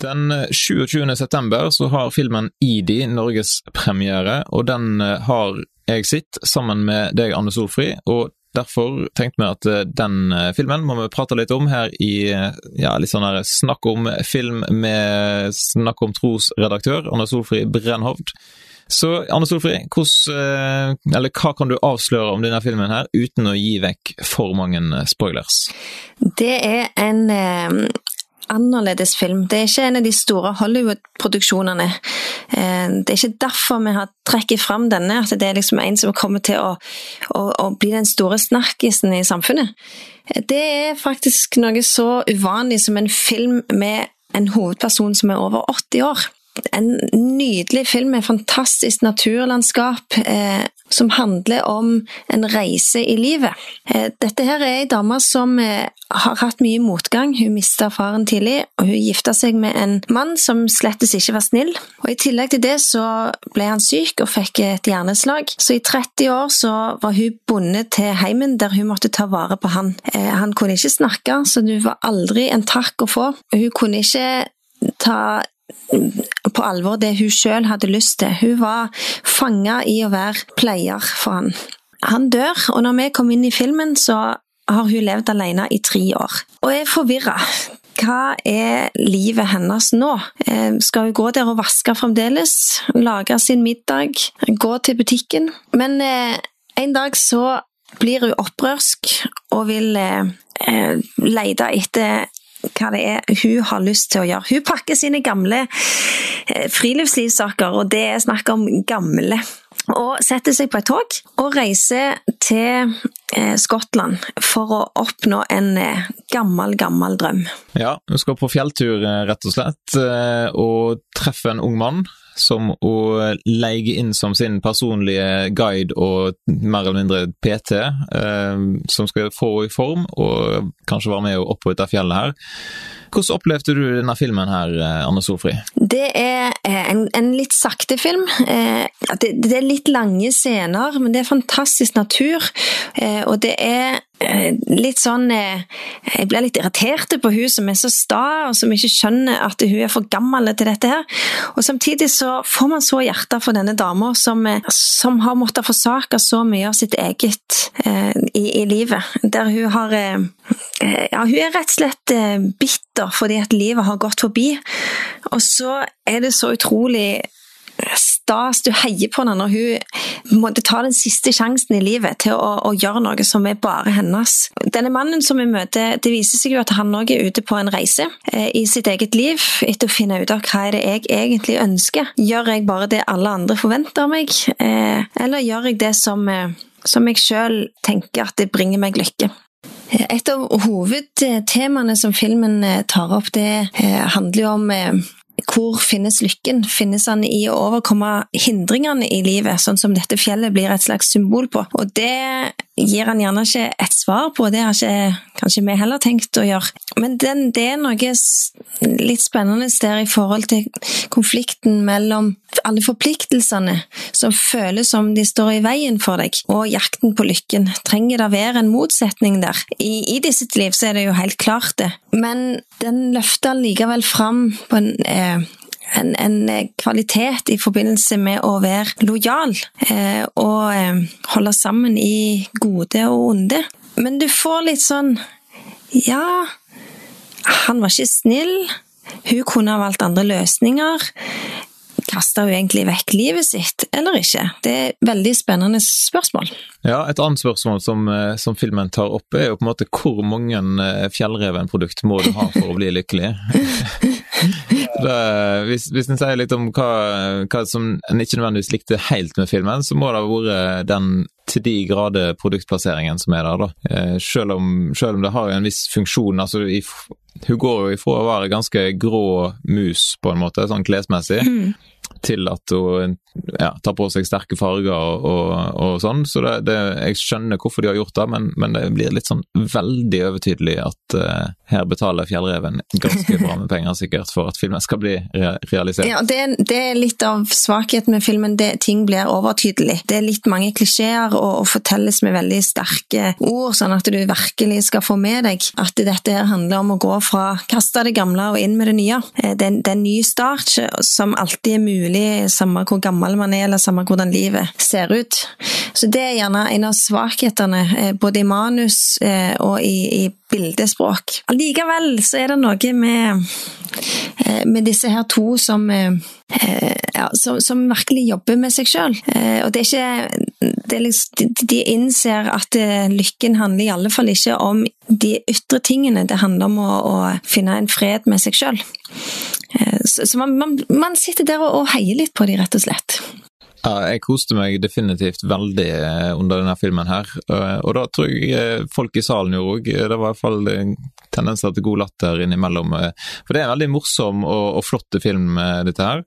Den 27. september så har filmen Idi norgespremiere, og den eh, har jeg sett sammen med deg, Anne Solfri. og Derfor tenkte vi at eh, den eh, filmen må vi prate litt om her i ja, litt sånn her Snakk om film med Snakk om tros-redaktør Anne Solfri Brennhovd. Så Anne Solfri, hvordan, hva kan du avsløre om denne filmen her, uten å gi vekk for mange spoilers? Det er en annerledes film. Det er ikke en av de store Hollywood-produksjonene. Eh, det er ikke derfor vi har trekket fram denne, at det er liksom en som kommer til å, å, å bli den store snakkisen i samfunnet. Det er faktisk noe så uvanlig som en film med en hovedperson som er over 80 år en nydelig film med fantastisk naturlandskap eh, som handler om en reise i livet. Eh, dette her er ei dame som eh, har hatt mye motgang. Hun mista faren tidlig, og hun gifta seg med en mann som slettes ikke var snill. Og I tillegg til det så ble han syk og fikk et hjerneslag. Så i 30 år så var hun bundet til heimen der hun måtte ta vare på han. Eh, han kunne ikke snakke, så det var aldri en takk å få. Hun kunne ikke ta på alvor det hun sjøl hadde lyst til. Hun var fanga i å være pleier for han. Han dør, og når vi kom inn i filmen, så har hun levd alene i tre år. Og er forvirra. Hva er livet hennes nå? Eh, skal hun gå der og vaske fremdeles? Lage sin middag? Gå til butikken? Men eh, en dag så blir hun opprørsk og vil eh, lete etter hva det er hun har lyst til å gjøre. Hun pakker sine gamle eh, friluftslivssaker, og det er snakk om gamle. Og setter seg på et tog og reiser til eh, Skottland for å oppnå en eh, gammel, gammel drøm. Ja, hun skal på fjelltur, rett og slett, og treffe en ung mann som å leie inn som sin personlige guide og mer eller mindre PT, eh, som skal få henne i form og kanskje være med opp på dette fjellet her. Hvordan opplevde du denne filmen her, eh, Anne Solfri? Det er eh, en, en litt sakte film. Eh, det, det, er litt lange scener, men det er fantastisk natur. Og det er litt sånn Jeg blir litt irritert på hun som er så sta, og som ikke skjønner at hun er for gammel til dette her. Og samtidig så får man så hjerte for denne dama som, som, har måttet forsake så mye av sitt eget i, i livet. Der hun har Ja, hun er rett og slett bitter fordi at livet har gått forbi. Og så er det så utrolig stas. Du heier på henne når hun måtte ta den siste sjansen i livet til å, å, gjøre noe som er bare hennes. Denne mannen som vi møter, det viser seg jo at han òg er ute på en reise eh, i sitt eget liv etter å finne ut av hva er det jeg egentlig ønsker. Gjør jeg bare det alle andre forventer av meg, eh, eller gjør jeg det som, eh, som jeg sjøl tenker at det bringer meg lykke? Et av hovedtemaene som filmen eh, tar opp, det eh, handler jo om eh, hvor finnes lykken? Finnes han i å overkomme hindringene i livet, sånn som dette fjellet blir et slags symbol på? Og det gir han gjerne ikke et svar på, det har ikke kanskje vi heller tenkt å gjøre. Men den, det er noe litt spennende der i forhold til konflikten mellom alle forpliktelsene som føles som de står i veien for deg, og jakten på lykken. Trenger det være en motsetning der? I, i disse liv så er det jo helt klart det, men den løfter likevel fram på en eh, en, en, eh, kvalitet i forbindelse med å være lojal eh, og eh, holde sammen i gode og onde. Men du får litt sånn Ja, han var ikke snill. Hun kunne ha valgt andre løsninger. Kasta hun egentlig vekk livet sitt, eller ikke? Det er et veldig spennende spørsmål. Ja, Et annet spørsmål som, eh, som filmen tar opp, er jo på en måte hvor mange fjellrevenprodukt må du ha for å bli lykkelig? Det, hvis, hvis en sier litt om hva, hva som en ikke nødvendigvis likte helt med filmen, så må det ha vært den til de grader produktplasseringen som er der, da. Eh, selv om, selv om det har en viss funksjon. altså i, Hun går jo ifra å være ganske grå mus, på en måte, sånn klesmessig, mm. Til at hun ja, tar på seg sterke farger og, og, og sånn. Så det, det, jeg skjønner hvorfor de har gjort det, men, men det blir litt sånn veldig overtydelig at uh, her betaler Fjellreven ganske bra med penger sikkert for at filmen skal bli re realisert. Ja, det, det, er litt av svakheten med filmen. Det, ting blir overtydelig. Det er litt mange klisjeer og, og, fortelles med veldig sterke ord, sånn at du virkelig skal få med deg at dette her handler om å gå fra kaste det gamle og inn med det nye. Eh, det, det er en ny start som alltid er mulig, samme hvor gammel man er, eller samme hvordan livet ser ut. Så det er gjerne en av svakhetene, eh, både i manus eh, og i, i bildespråk. Allikevel så er det noe med, eh, med disse her to som, ja, som, som virkelig jobber med seg sjøl. Liksom, De innser at lykken handler i alle fall ikke om de ytre tingene, det handler om å, å finne en fred med seg sjøl. Så, så man, man, man, sitter der og, og heier litt på de, rett og slett. Ja, jeg koste meg definitivt veldig eh, under denne filmen her, eh, og da tror jeg eh, folk i salen gjorde òg. Det var i hvert fall tendenser til god latter innimellom. For det er en veldig morsom og, og flott film, dette her,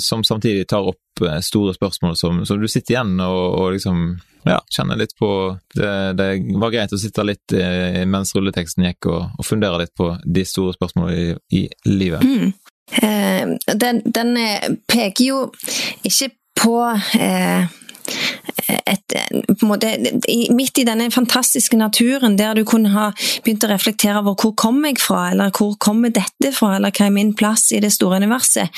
som samtidig tar opp store spørsmål som, som du sitter igjen og, og liksom ja, kjenner litt på det, det, var greit å sitte litt mens rulleteksten gikk og, og fundere litt på de store spørsmålene i, i livet. Mm. Den, den, peker jo ikke på eh, et, måte, midt i denne fantastiske naturen, der du kunne ha begynt å reflektere over hvor kommer jeg fra, eller hvor kommer dette fra, eller hva er min plass i det store universet,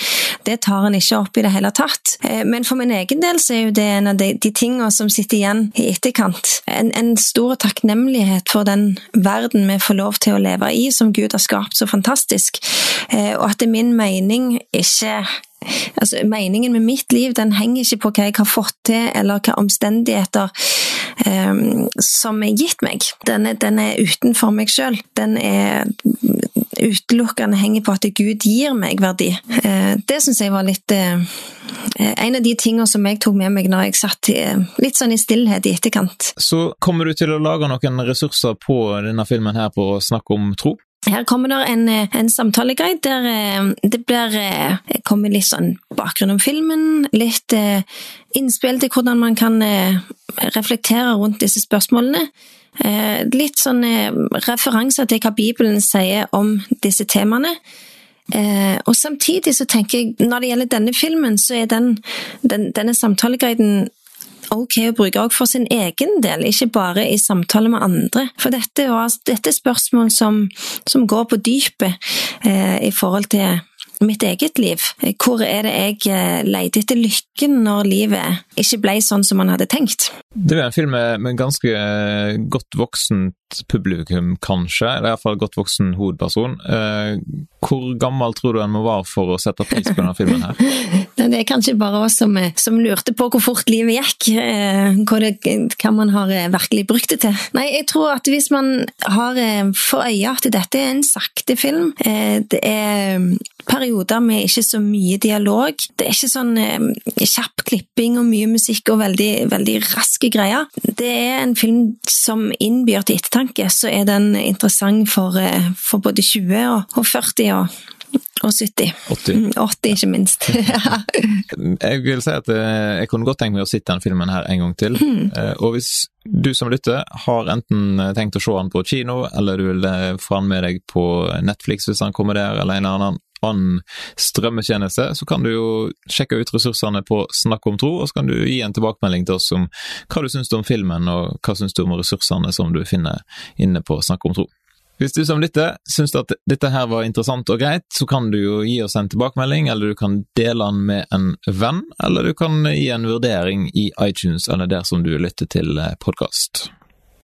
det tar en ikke opp i det hele tatt. Eh, men for min egen del så er jo det en av de, de tingene som sitter igjen i etterkant. En, en stor takknemlighet for den verden vi får lov til å leve i, som Gud har skapt så fantastisk, eh, og at det er min mening ikke Altså, meningen med mitt liv den henger ikke på hva jeg har fått til, eller hva omstendigheter um, som er gitt meg. Den er, den er utenfor meg sjøl. Den er utelukkende henger på at Gud gir meg verdi. Uh, det syns jeg var litt uh, en av de tingene som jeg tok med meg når jeg satt litt sånn i stillhet i etterkant. Så kommer du til å lage noen ressurser på denne filmen her på å snakke om tro? Her kommer det en, en samtaleguide der eh, det blir eh, kommer litt sånn bakgrunn om filmen, litt eh, innspill til hvordan man kan reflektere rundt disse spørsmålene. Litt sånn referanser til hva Bibelen sier om disse temaene. Og samtidig så tenker jeg, når det gjelder denne filmen, så er den, den, denne samtaleguiden ok å bruke òg for sin egen del, ikke bare i samtale med andre. For dette, dette er spørsmål som, som går på dypet eh, i forhold til mitt eget liv. Hvor er det jeg eh, leter etter lykken når livet ikke ble sånn som man hadde tenkt? Det er en film med, med ganske eh, godt voksent publikum, kanskje. Eller er iallfall godt voksen hovedperson. Eh, hvor gammel tror du en må være for å sette pris på denne filmen her? det er kanskje bare oss som, som, lurte på hvor fort livet gikk. Hva, det, hva man har virkelig brukt det til. Nei, jeg tror at hvis man har for øye at dette er en sakte film, det er perioder med ikke så mye dialog. Det er ikke sånn eh, kjapp klipping og mye musikk og veldig, veldig raske greier. Det er en film som innbyr til ettertanke, så er den interessant for, eh, for både 20 og, og 40 og og 70. 80. 80 ikke minst. jeg vil si at eh, jeg kunne godt tenkt meg å se denne filmen her en gang til. Mm. Og hvis du som lytter har enten tenkt å se den på kino, eller du vil få den med deg på Netflix hvis den kommer der, eller en eller annen annen strømmetjeneste, så kan du jo sjekke ut ressursene på Snakk om tro, og så kan du gi en tilbakemelding til oss om hva du syns om filmen, og hva syns du om ressursene som du finner inne på Snakk om tro. Hvis du som lytter syns at dette her var interessant og greit, så kan du jo gi oss en tilbakemelding, eller du kan dele den med en venn, eller du kan gi en vurdering i iTunes eller der som du lytter til podkast.